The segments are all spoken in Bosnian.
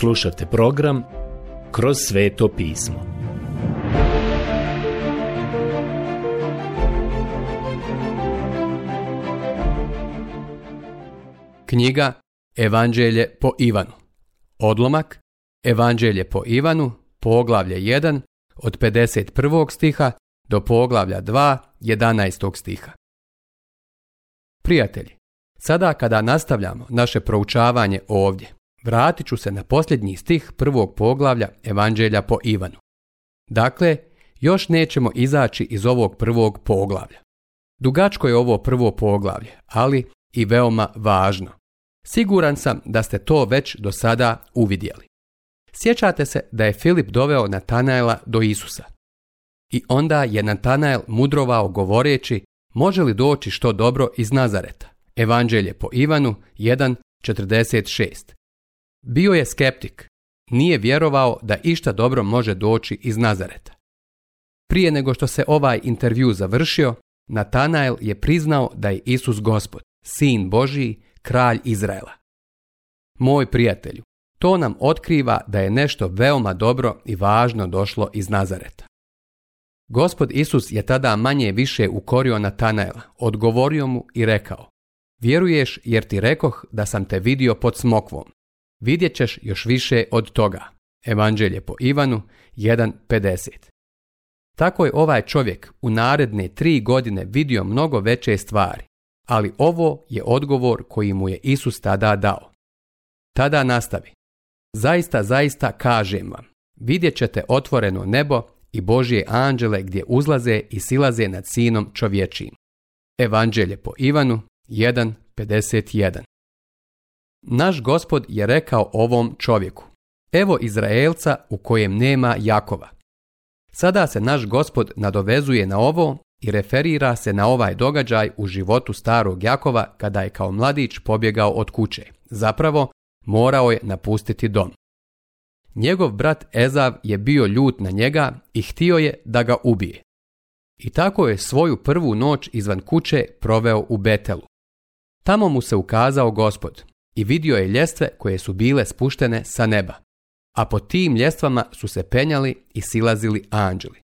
Slušate program Kroz sveto pismo. Knjiga Evanđelje po Ivanu. Odlomak Evanđelje po Ivanu, poglavlje 1 od 51. stiha do poglavlja 2 11. stiha. Prijatelji, sada kada nastavljamo naše proučavanje ovdje, vratit ću se na posljednji stih prvog poglavlja Evanđelja po Ivanu. Dakle, još nećemo izaći iz ovog prvog poglavlja. Dugačko je ovo prvo poglavlje, ali i veoma važno. Siguran sam da ste to već do sada uvidjeli. Sjećate se da je Filip doveo Natanaela do Isusa. I onda je Natanael mudrovao govoreći može li doći što dobro iz Nazareta. Evanđelje po Ivanu 1.46 bio je skeptik. Nije vjerovao da išta dobro može doći iz Nazareta. Prije nego što se ovaj intervju završio, Natanael je priznao da je Isus Gospod, sin Božiji, kralj Izraela. Moj prijatelju, to nam otkriva da je nešto veoma dobro i važno došlo iz Nazareta. Gospod Isus je tada manje više ukorio Natanaela, odgovorio mu i rekao Vjeruješ jer ti rekoh da sam te vidio pod smokvom, vidjet ćeš još više od toga. Evanđelje po Ivanu 1.50 Tako je ovaj čovjek u naredne tri godine vidio mnogo veće stvari, ali ovo je odgovor koji mu je Isus tada dao. Tada nastavi. Zaista, zaista kažem vam, vidjet ćete otvoreno nebo i Božje anđele gdje uzlaze i silaze nad sinom čovječim. Evanđelje po Ivanu 1.51 naš gospod je rekao ovom čovjeku, evo Izraelca u kojem nema Jakova. Sada se naš gospod nadovezuje na ovo i referira se na ovaj događaj u životu starog Jakova kada je kao mladić pobjegao od kuće. Zapravo, morao je napustiti dom. Njegov brat Ezav je bio ljut na njega i htio je da ga ubije. I tako je svoju prvu noć izvan kuće proveo u Betelu. Tamo mu se ukazao gospod i vidio je ljestve koje su bile spuštene sa neba. A po tim ljestvama su se penjali i silazili anđeli.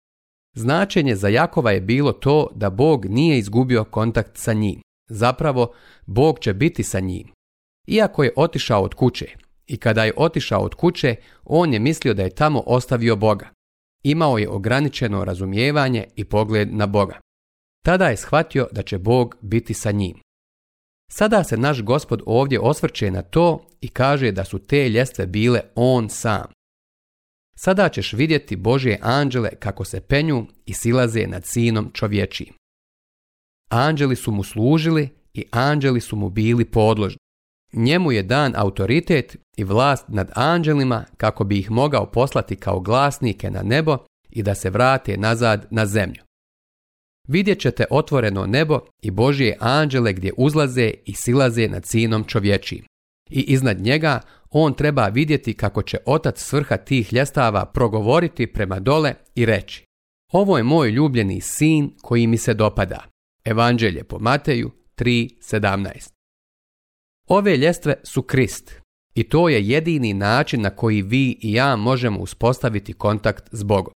Značenje za Jakova je bilo to da Bog nije izgubio kontakt sa njim. Zapravo, Bog će biti sa njim. Iako je otišao od kuće, i kada je otišao od kuće, on je mislio da je tamo ostavio Boga. Imao je ograničeno razumijevanje i pogled na Boga. Tada je shvatio da će Bog biti sa njim. Sada se naš gospod ovdje osvrće na to i kaže da su te ljestve bile on sam. Sada ćeš vidjeti Božje anđele kako se penju i silaze nad sinom čovječijim. Anđeli su mu služili i anđeli su mu bili podložni. Njemu je dan autoritet i vlast nad anđelima kako bi ih mogao poslati kao glasnike na nebo i da se vrate nazad na zemlju vidjet ćete otvoreno nebo i Božje anđele gdje uzlaze i silaze nad sinom čovječi. I iznad njega on treba vidjeti kako će otac svrha tih ljestava progovoriti prema dole i reći Ovo je moj ljubljeni sin koji mi se dopada. Evanđelje po Mateju 3.17 Ove ljestve su Krist i to je jedini način na koji vi i ja možemo uspostaviti kontakt s Bogom.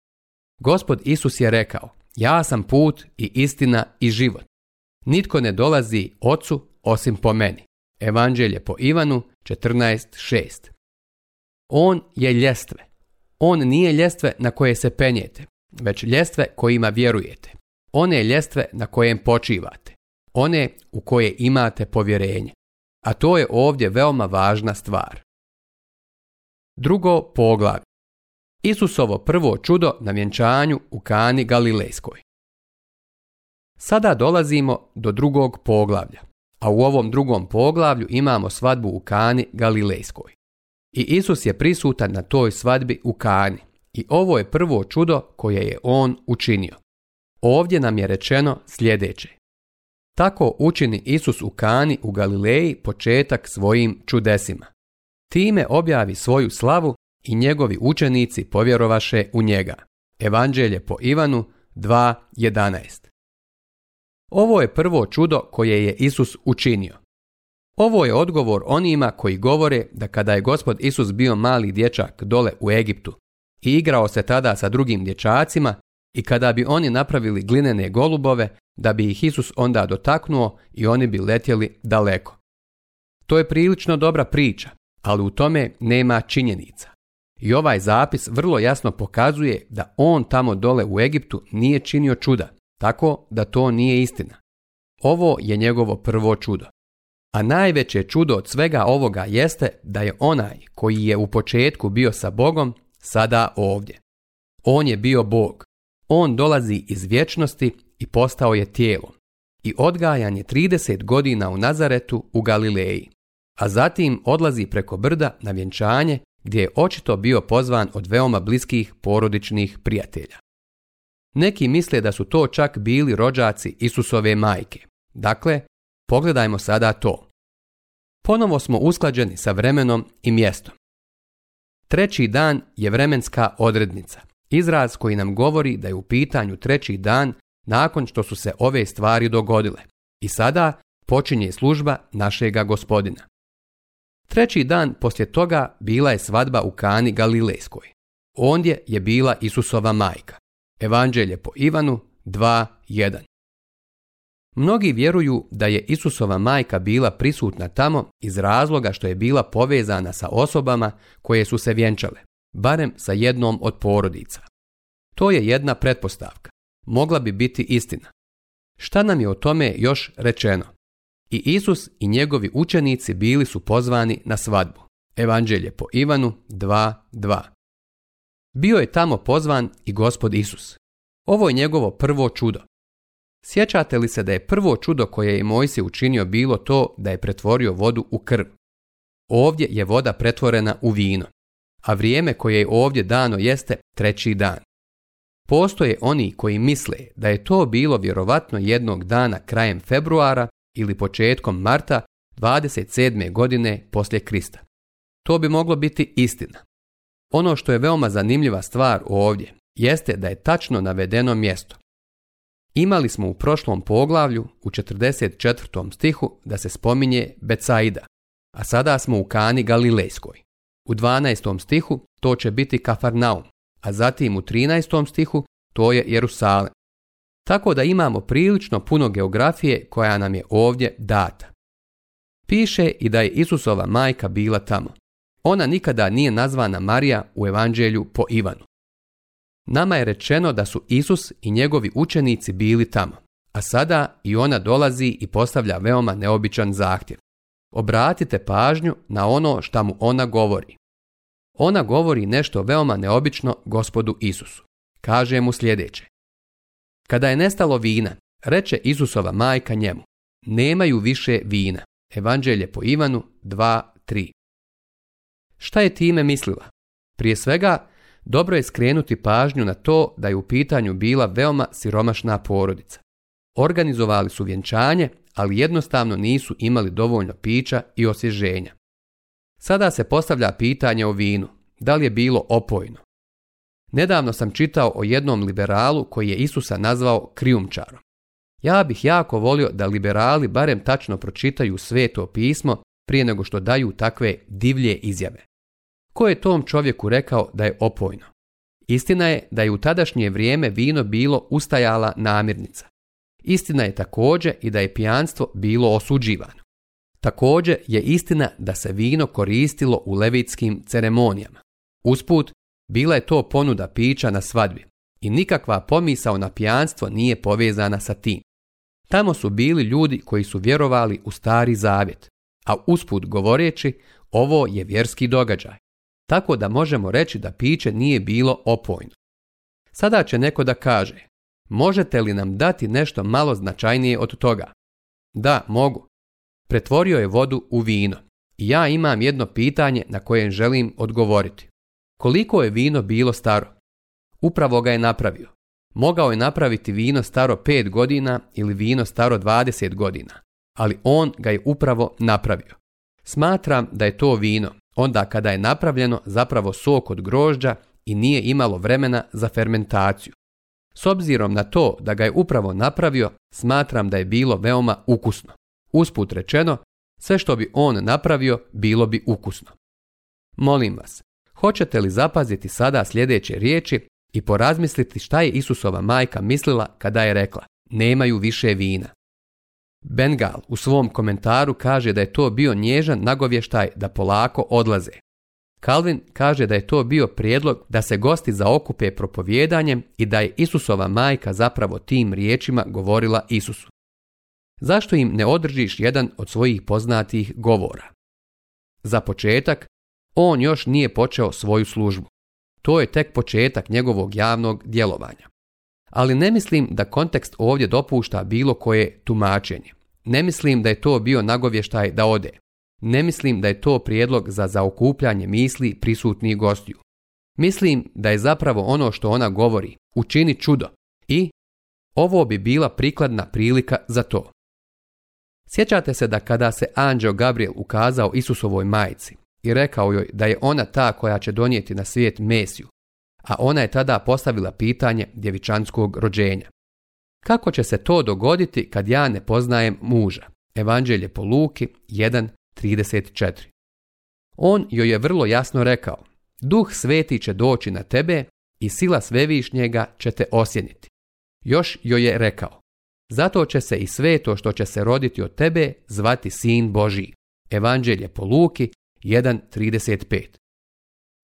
Gospod Isus je rekao ja sam put i istina i život. Nitko ne dolazi ocu osim po meni. Evanđelje po Ivanu 14.6 On je ljestve. On nije ljestve na koje se penjete, već ljestve kojima vjerujete. One je ljestve na kojem počivate. One u koje imate povjerenje. A to je ovdje veoma važna stvar. Drugo poglavlje. Isusovo prvo čudo na vjenčanju u Kani Galilejskoj. Sada dolazimo do drugog poglavlja, a u ovom drugom poglavlju imamo svadbu u Kani Galilejskoj. I Isus je prisutan na toj svadbi u Kani i ovo je prvo čudo koje je on učinio. Ovdje nam je rečeno sljedeće. Tako učini Isus u Kani u Galileji početak svojim čudesima. Time objavi svoju slavu i njegovi učenici povjerovaše u njega. Evanđelje po Ivanu 2.11 Ovo je prvo čudo koje je Isus učinio. Ovo je odgovor onima koji govore da kada je gospod Isus bio mali dječak dole u Egiptu i igrao se tada sa drugim dječacima i kada bi oni napravili glinene golubove da bi ih Isus onda dotaknuo i oni bi letjeli daleko. To je prilično dobra priča, ali u tome nema činjenica. I ovaj zapis vrlo jasno pokazuje da on tamo dole u Egiptu nije činio čuda, tako da to nije istina. Ovo je njegovo prvo čudo. A najveće čudo od svega ovoga jeste da je onaj koji je u početku bio sa Bogom sada ovdje. On je bio Bog. On dolazi iz vječnosti i postao je tijelo. I odgajan je 30 godina u Nazaretu u Galileji. A zatim odlazi preko brda na vjenčanje gdje je očito bio pozvan od veoma bliskih porodičnih prijatelja. Neki misle da su to čak bili rođaci Isusove majke. Dakle, pogledajmo sada to. Ponovo smo usklađeni sa vremenom i mjestom. Treći dan je vremenska odrednica, izraz koji nam govori da je u pitanju treći dan nakon što su se ove stvari dogodile. I sada počinje služba našega gospodina. Treći dan poslije toga bila je svadba u Kani Galilejskoj. Ondje je bila Isusova majka. Evanđelje po Ivanu 2.1 Mnogi vjeruju da je Isusova majka bila prisutna tamo iz razloga što je bila povezana sa osobama koje su se vjenčale, barem sa jednom od porodica. To je jedna pretpostavka. Mogla bi biti istina. Šta nam je o tome još rečeno? I Isus i njegovi učenici bili su pozvani na svadbu. Evanđelje po Ivanu 2.2 Bio je tamo pozvan i gospod Isus. Ovo je njegovo prvo čudo. Sjećate li se da je prvo čudo koje je Mojsi učinio bilo to da je pretvorio vodu u krv? Ovdje je voda pretvorena u vino, a vrijeme koje je ovdje dano jeste treći dan. Postoje oni koji misle da je to bilo vjerovatno jednog dana krajem februara ili početkom marta 27. godine poslije Krista. To bi moglo biti istina. Ono što je veoma zanimljiva stvar ovdje jeste da je tačno navedeno mjesto. Imali smo u prošlom poglavlju u 44. stihu da se spominje Becaida, a sada smo u Kani Galilejskoj. U 12. stihu to će biti Kafarnaum, a zatim u 13. stihu to je Jerusalem. Tako da imamo prilično puno geografije koja nam je ovdje data. Piše i da je Isusova majka bila tamo. Ona nikada nije nazvana Marija u evanđelju po Ivanu. Nama je rečeno da su Isus i njegovi učenici bili tamo, a sada i ona dolazi i postavlja veoma neobičan zahtjev. Obratite pažnju na ono što mu ona govori. Ona govori nešto veoma neobično gospodu Isusu. Kaže mu sljedeće. Kada je nestalo vina, reče Isusova majka njemu, nemaju više vina. Evanđelje po Ivanu 2.3. Šta je time mislila? Prije svega, dobro je skrenuti pažnju na to da je u pitanju bila veoma siromašna porodica. Organizovali su vjenčanje, ali jednostavno nisu imali dovoljno pića i osježenja. Sada se postavlja pitanje o vinu, da li je bilo opojno, Nedavno sam čitao o jednom liberalu koji je Isusa nazvao krijumčarom. Ja bih jako volio da liberali barem tačno pročitaju sveto pismo prije nego što daju takve divlje izjave. Ko je tom čovjeku rekao da je opojno? Istina je da je u tadašnje vrijeme vino bilo ustajala namirnica. Istina je također i da je pijanstvo bilo osuđivano. Također je istina da se vino koristilo u levitskim ceremonijama. Usput, bila je to ponuda pića na svadbi i nikakva pomisao na pijanstvo nije povezana sa tim. Tamo su bili ljudi koji su vjerovali u stari zavjet, a usput govoreći ovo je vjerski događaj. Tako da možemo reći da piće nije bilo opojno. Sada će neko da kaže, možete li nam dati nešto malo značajnije od toga? Da, mogu. Pretvorio je vodu u vino. Ja imam jedno pitanje na koje želim odgovoriti. Koliko je vino bilo staro? Upravo ga je napravio. Mogao je napraviti vino staro 5 godina ili vino staro 20 godina, ali on ga je upravo napravio. Smatram da je to vino onda kada je napravljeno zapravo sok od grožđa i nije imalo vremena za fermentaciju. S obzirom na to da ga je upravo napravio, smatram da je bilo veoma ukusno. Usput rečeno, sve što bi on napravio bilo bi ukusno. Molim vas, hoćete li zapaziti sada sljedeće riječi i porazmisliti šta je Isusova majka mislila kada je rekla nemaju više vina. Bengal u svom komentaru kaže da je to bio nježan nagovještaj da polako odlaze. Calvin kaže da je to bio prijedlog da se gosti zaokupe propovjedanjem i da je Isusova majka zapravo tim riječima govorila Isusu. Zašto im ne održiš jedan od svojih poznatih govora? Za početak, on još nije počeo svoju službu. To je tek početak njegovog javnog djelovanja. Ali ne mislim da kontekst ovdje dopušta bilo koje tumačenje. Ne mislim da je to bio nagovještaj da ode. Ne mislim da je to prijedlog za zaokupljanje misli prisutnih gostiju. Mislim da je zapravo ono što ona govori, učini čudo i ovo bi bila prikladna prilika za to. Sjećate se da kada se Anđeo Gabriel ukazao Isusovoj majici, i rekao joj da je ona ta koja će donijeti na svijet Mesiju, a ona je tada postavila pitanje djevičanskog rođenja. Kako će se to dogoditi kad ja ne poznajem muža? Evanđelje po Luki 1.34 On joj je vrlo jasno rekao, Duh sveti će doći na tebe i sila svevišnjega će te osjeniti. Još joj je rekao, zato će se i sve to što će se roditi od tebe zvati sin Božiji. Evanđelje po Luki 1.35.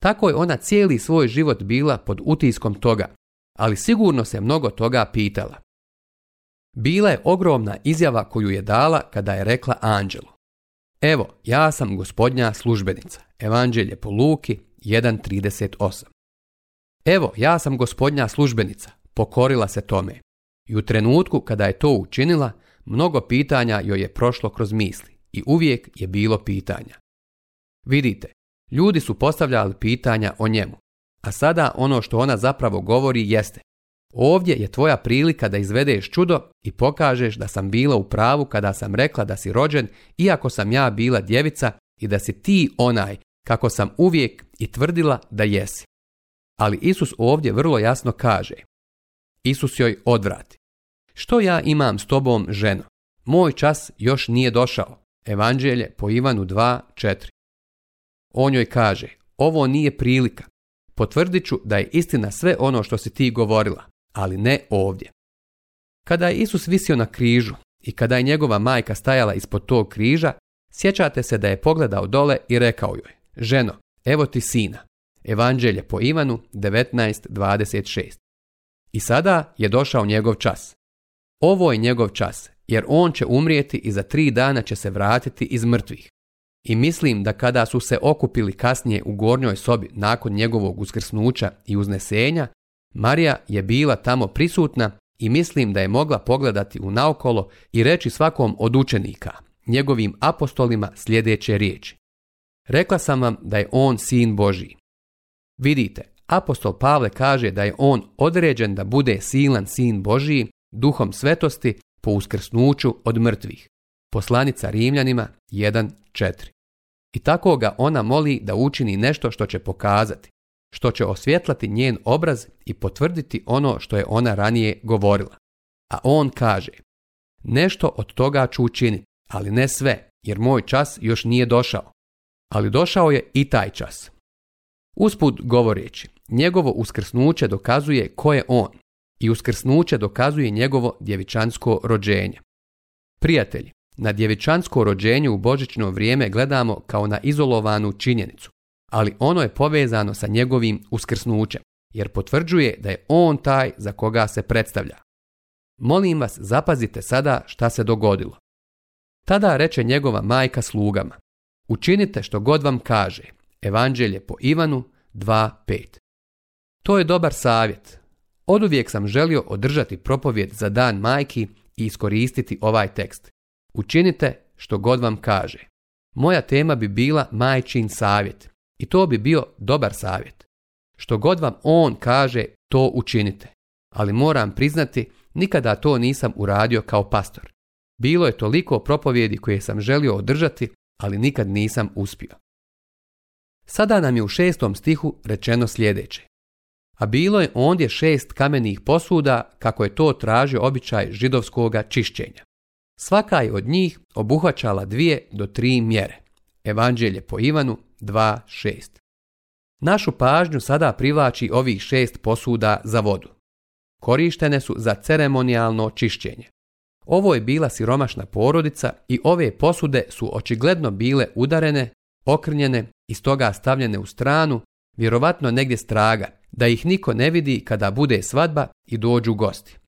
Tako je ona cijeli svoj život bila pod utiskom toga, ali sigurno se mnogo toga pitala. Bila je ogromna izjava koju je dala kada je rekla Anđelu. Evo, ja sam gospodnja službenica. Evanđelje po Luki 1.38. Evo, ja sam gospodnja službenica. Pokorila se tome. I u trenutku kada je to učinila, mnogo pitanja joj je prošlo kroz misli. I uvijek je bilo pitanja. Vidite, ljudi su postavljali pitanja o njemu, a sada ono što ona zapravo govori jeste Ovdje je tvoja prilika da izvedeš čudo i pokažeš da sam bila u pravu kada sam rekla da si rođen, iako sam ja bila djevica i da si ti onaj, kako sam uvijek i tvrdila da jesi. Ali Isus ovdje vrlo jasno kaže. Isus joj odvrati. Što ja imam s tobom, ženo? Moj čas još nije došao. Evanđelje po Ivanu 2.4 on joj kaže, ovo nije prilika. Potvrdit ću da je istina sve ono što si ti govorila, ali ne ovdje. Kada je Isus visio na križu i kada je njegova majka stajala ispod tog križa, sjećate se da je pogledao dole i rekao joj, ženo, evo ti sina. Evanđelje po Ivanu 19.26. I sada je došao njegov čas. Ovo je njegov čas, jer on će umrijeti i za tri dana će se vratiti iz mrtvih. I mislim da kada su se okupili kasnije u gornjoj sobi nakon njegovog uskrsnuća i uznesenja, Marija je bila tamo prisutna i mislim da je mogla pogledati u naokolo i reći svakom od učenika, njegovim apostolima sljedeće riječi. Rekla sam vam da je on sin Božji. Vidite, apostol Pavle kaže da je on određen da bude silan sin Božiji, duhom svetosti, po uskrsnuću od mrtvih. Poslanica Rimljanima 1.4. I tako ga ona moli da učini nešto što će pokazati, što će osvjetlati njen obraz i potvrditi ono što je ona ranije govorila. A on kaže, nešto od toga ću učiniti, ali ne sve, jer moj čas još nije došao. Ali došao je i taj čas. Usput govoreći, njegovo uskrsnuće dokazuje ko je on i uskrsnuće dokazuje njegovo djevičansko rođenje. Prijatelji, na djevičansko rođenje u božićno vrijeme gledamo kao na izolovanu činjenicu, ali ono je povezano sa njegovim uskrsnućem, jer potvrđuje da je on taj za koga se predstavlja. Molim vas, zapazite sada šta se dogodilo. Tada reče njegova majka slugama, učinite što god vam kaže, Evanđelje po Ivanu 2.5. To je dobar savjet. Oduvijek sam želio održati propovjed za dan majki i iskoristiti ovaj tekst. Učinite što god vam kaže. Moja tema bi bila majčin savjet i to bi bio dobar savjet. Što god vam on kaže, to učinite. Ali moram priznati, nikada to nisam uradio kao pastor. Bilo je toliko propovjedi koje sam želio održati, ali nikad nisam uspio. Sada nam je u šestom stihu rečeno sljedeće. A bilo je ondje šest kamenih posuda kako je to tražio običaj židovskoga čišćenja. Svaka je od njih obuhvaćala dvije do tri mjere. Evanđelje po Ivanu 2.6. Našu pažnju sada privlači ovih šest posuda za vodu. Korištene su za ceremonijalno čišćenje. Ovo je bila siromašna porodica i ove posude su očigledno bile udarene, okrnjene i stoga stavljene u stranu, vjerovatno negdje straga, da ih niko ne vidi kada bude svadba i dođu gosti.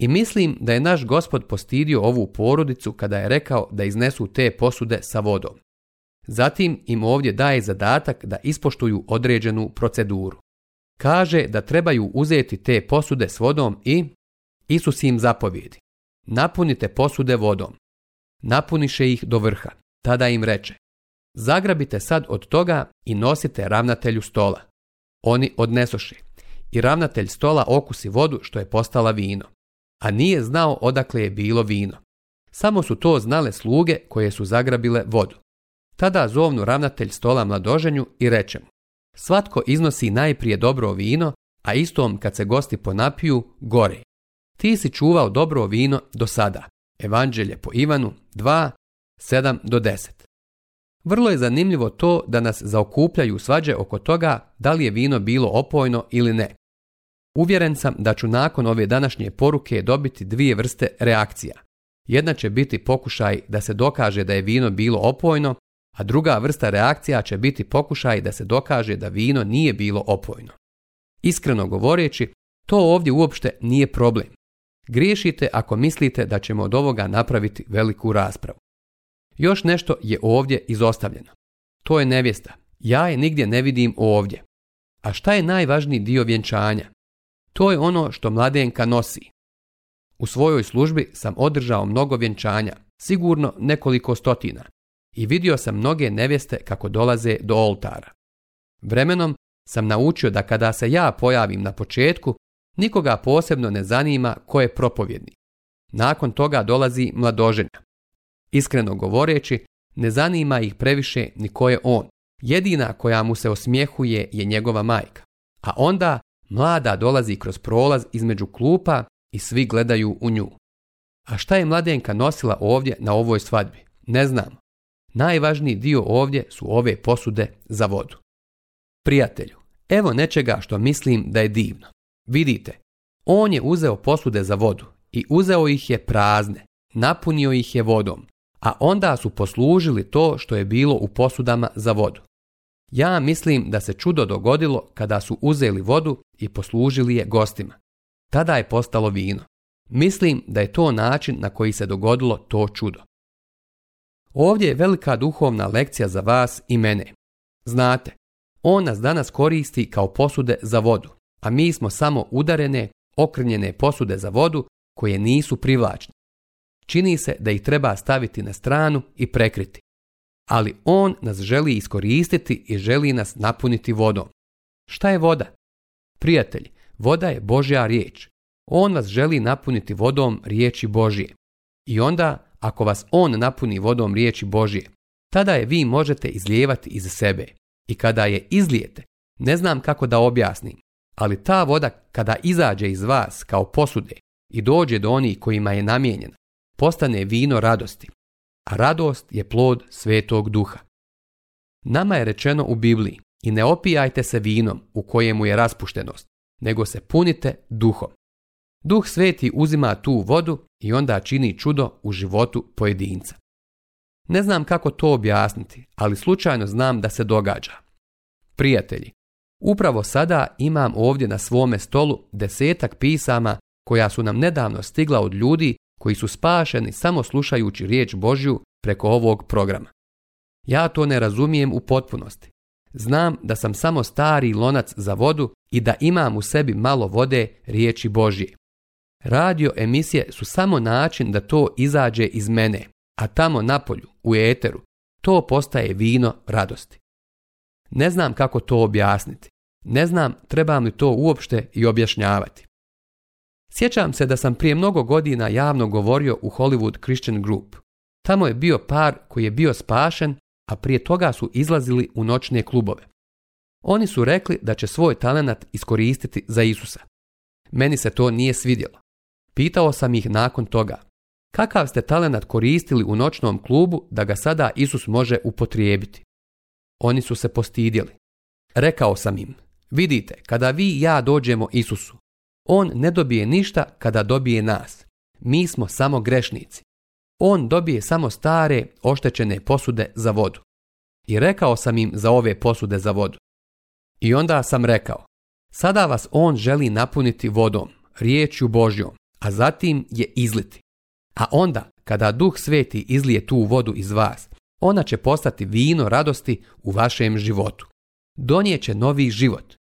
I mislim da je naš gospod postidio ovu porodicu kada je rekao da iznesu te posude sa vodom. Zatim im ovdje daje zadatak da ispoštuju određenu proceduru. Kaže da trebaju uzeti te posude s vodom i Isus im zapovjedi. Napunite posude vodom. Napuniše ih do vrha. Tada im reče. Zagrabite sad od toga i nosite ravnatelju stola. Oni odnesoše. I ravnatelj stola okusi vodu što je postala vino a nije znao odakle je bilo vino. Samo su to znale sluge koje su zagrabile vodu. Tada zovnu ravnatelj stola mladoženju i reče mu Svatko iznosi najprije dobro vino, a istom kad se gosti ponapiju, gore. Ti si čuvao dobro vino do sada. Evanđelje po Ivanu 2, 7 do 10. Vrlo je zanimljivo to da nas zaokupljaju svađe oko toga da li je vino bilo opojno ili ne. Uvjeren sam da ću nakon ove današnje poruke dobiti dvije vrste reakcija. Jedna će biti pokušaj da se dokaže da je vino bilo opojno, a druga vrsta reakcija će biti pokušaj da se dokaže da vino nije bilo opojno. Iskreno govoreći, to ovdje uopšte nije problem. Griješite ako mislite da ćemo od ovoga napraviti veliku raspravu. Još nešto je ovdje izostavljeno. To je nevjesta. Ja je nigdje ne vidim ovdje. A šta je najvažniji dio vjenčanja? To je ono što mladenka nosi. U svojoj službi sam održao mnogo vjenčanja, sigurno nekoliko stotina, i vidio sam mnoge nevjeste kako dolaze do oltara. Vremenom sam naučio da kada se ja pojavim na početku, nikoga posebno ne zanima ko je propovjednik. Nakon toga dolazi mladoženja. Iskreno govoreći, ne zanima ih previše ni ko je on. Jedina koja mu se osmjehuje je njegova majka. A onda Mlada dolazi kroz prolaz između klupa i svi gledaju u nju. A šta je mladenka nosila ovdje na ovoj svadbi? Ne znam. Najvažniji dio ovdje su ove posude za vodu. Prijatelju, evo nečega što mislim da je divno. Vidite, on je uzeo posude za vodu i uzeo ih je prazne, napunio ih je vodom, a onda su poslužili to što je bilo u posudama za vodu. Ja mislim da se čudo dogodilo kada su uzeli vodu i poslužili je gostima. Tada je postalo vino. Mislim da je to način na koji se dogodilo to čudo. Ovdje je velika duhovna lekcija za vas i mene. Znate, on nas danas koristi kao posude za vodu, a mi smo samo udarene, okrnjene posude za vodu koje nisu privlačne. Čini se da ih treba staviti na stranu i prekriti ali on nas želi iskoristiti i želi nas napuniti vodom. Šta je voda? Prijatelj, voda je Božja riječ. On vas želi napuniti vodom riječi Božje. I onda, ako vas on napuni vodom riječi Božje, tada je vi možete izlijevati iz sebe. I kada je izlijete, ne znam kako da objasnim, ali ta voda kada izađe iz vas kao posude i dođe do onih kojima je namijenjena, postane vino radosti, a radost je plod svetog duha. Nama je rečeno u Bibliji i ne opijajte se vinom u kojemu je raspuštenost, nego se punite duhom. Duh sveti uzima tu vodu i onda čini čudo u životu pojedinca. Ne znam kako to objasniti, ali slučajno znam da se događa. Prijatelji, upravo sada imam ovdje na svome stolu desetak pisama koja su nam nedavno stigla od ljudi koji su spašeni samo slušajući riječ Božju preko ovog programa. Ja to ne razumijem u potpunosti. Znam da sam samo stari lonac za vodu i da imam u sebi malo vode riječi Božje. Radio emisije su samo način da to izađe iz mene, a tamo na polju, u eteru, to postaje vino radosti. Ne znam kako to objasniti. Ne znam trebam li to uopšte i objašnjavati. Sjećam se da sam prije mnogo godina javno govorio u Hollywood Christian Group. Tamo je bio par koji je bio spašen, a prije toga su izlazili u noćne klubove. Oni su rekli da će svoj talenat iskoristiti za Isusa. Meni se to nije svidjelo. Pitao sam ih nakon toga, kakav ste talenat koristili u noćnom klubu da ga sada Isus može upotrijebiti? Oni su se postidjeli. Rekao sam im, vidite, kada vi i ja dođemo Isusu, on ne dobije ništa kada dobije nas. Mi smo samo grešnici. On dobije samo stare, oštećene posude za vodu. I rekao sam im za ove posude za vodu. I onda sam rekao, sada vas on želi napuniti vodom, riječju Božjom, a zatim je izliti. A onda, kada duh sveti izlije tu vodu iz vas, ona će postati vino radosti u vašem životu. Donijeće novi život.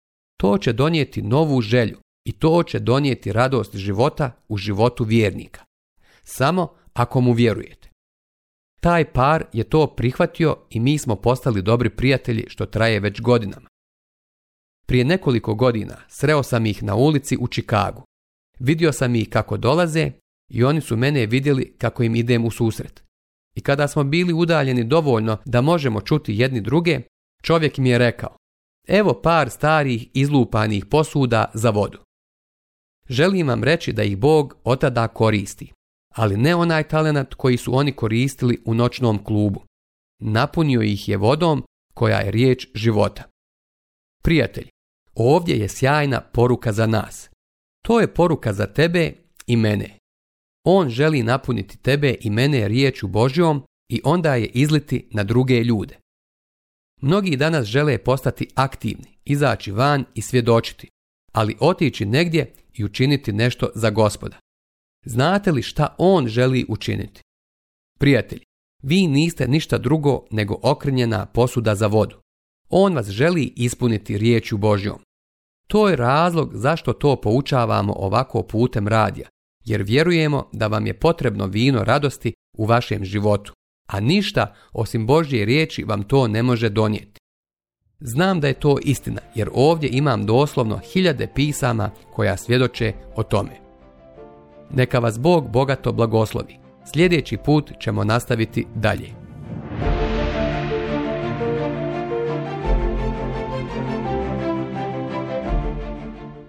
To će donijeti novu želju, i to će donijeti radost života u životu vjernika. Samo ako mu vjerujete. Taj par je to prihvatio i mi smo postali dobri prijatelji što traje već godinama. Prije nekoliko godina sreo sam ih na ulici u Čikagu. Vidio sam ih kako dolaze i oni su mene vidjeli kako im idem u susret. I kada smo bili udaljeni dovoljno da možemo čuti jedni druge, čovjek mi je rekao, evo par starih izlupanih posuda za vodu. Želim vam reći da ih Bog otada koristi, ali ne onaj talenat koji su oni koristili u noćnom klubu. Napunio ih je vodom koja je riječ života. Prijatelj, ovdje je sjajna poruka za nas. To je poruka za tebe i mene. On želi napuniti tebe i mene riječu Božjom i onda je izliti na druge ljude. Mnogi danas žele postati aktivni, izaći van i svjedočiti ali otići negdje i učiniti nešto za gospoda. Znate li šta on želi učiniti? Prijatelji, vi niste ništa drugo nego okrenjena posuda za vodu. On vas želi ispuniti riječju Božjom. To je razlog zašto to poučavamo ovako putem radija, jer vjerujemo da vam je potrebno vino radosti u vašem životu, a ništa osim Božje riječi vam to ne može donijeti. Znam da je to istina, jer ovdje imam doslovno hiljade pisama koja svjedoče o tome. Neka vas Bog bogato blagoslovi. Sljedeći put ćemo nastaviti dalje.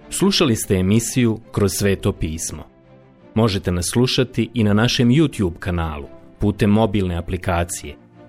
Slušali ste emisiju Kroz sveto pismo. Možete nas slušati i na našem YouTube kanalu putem mobilne aplikacije –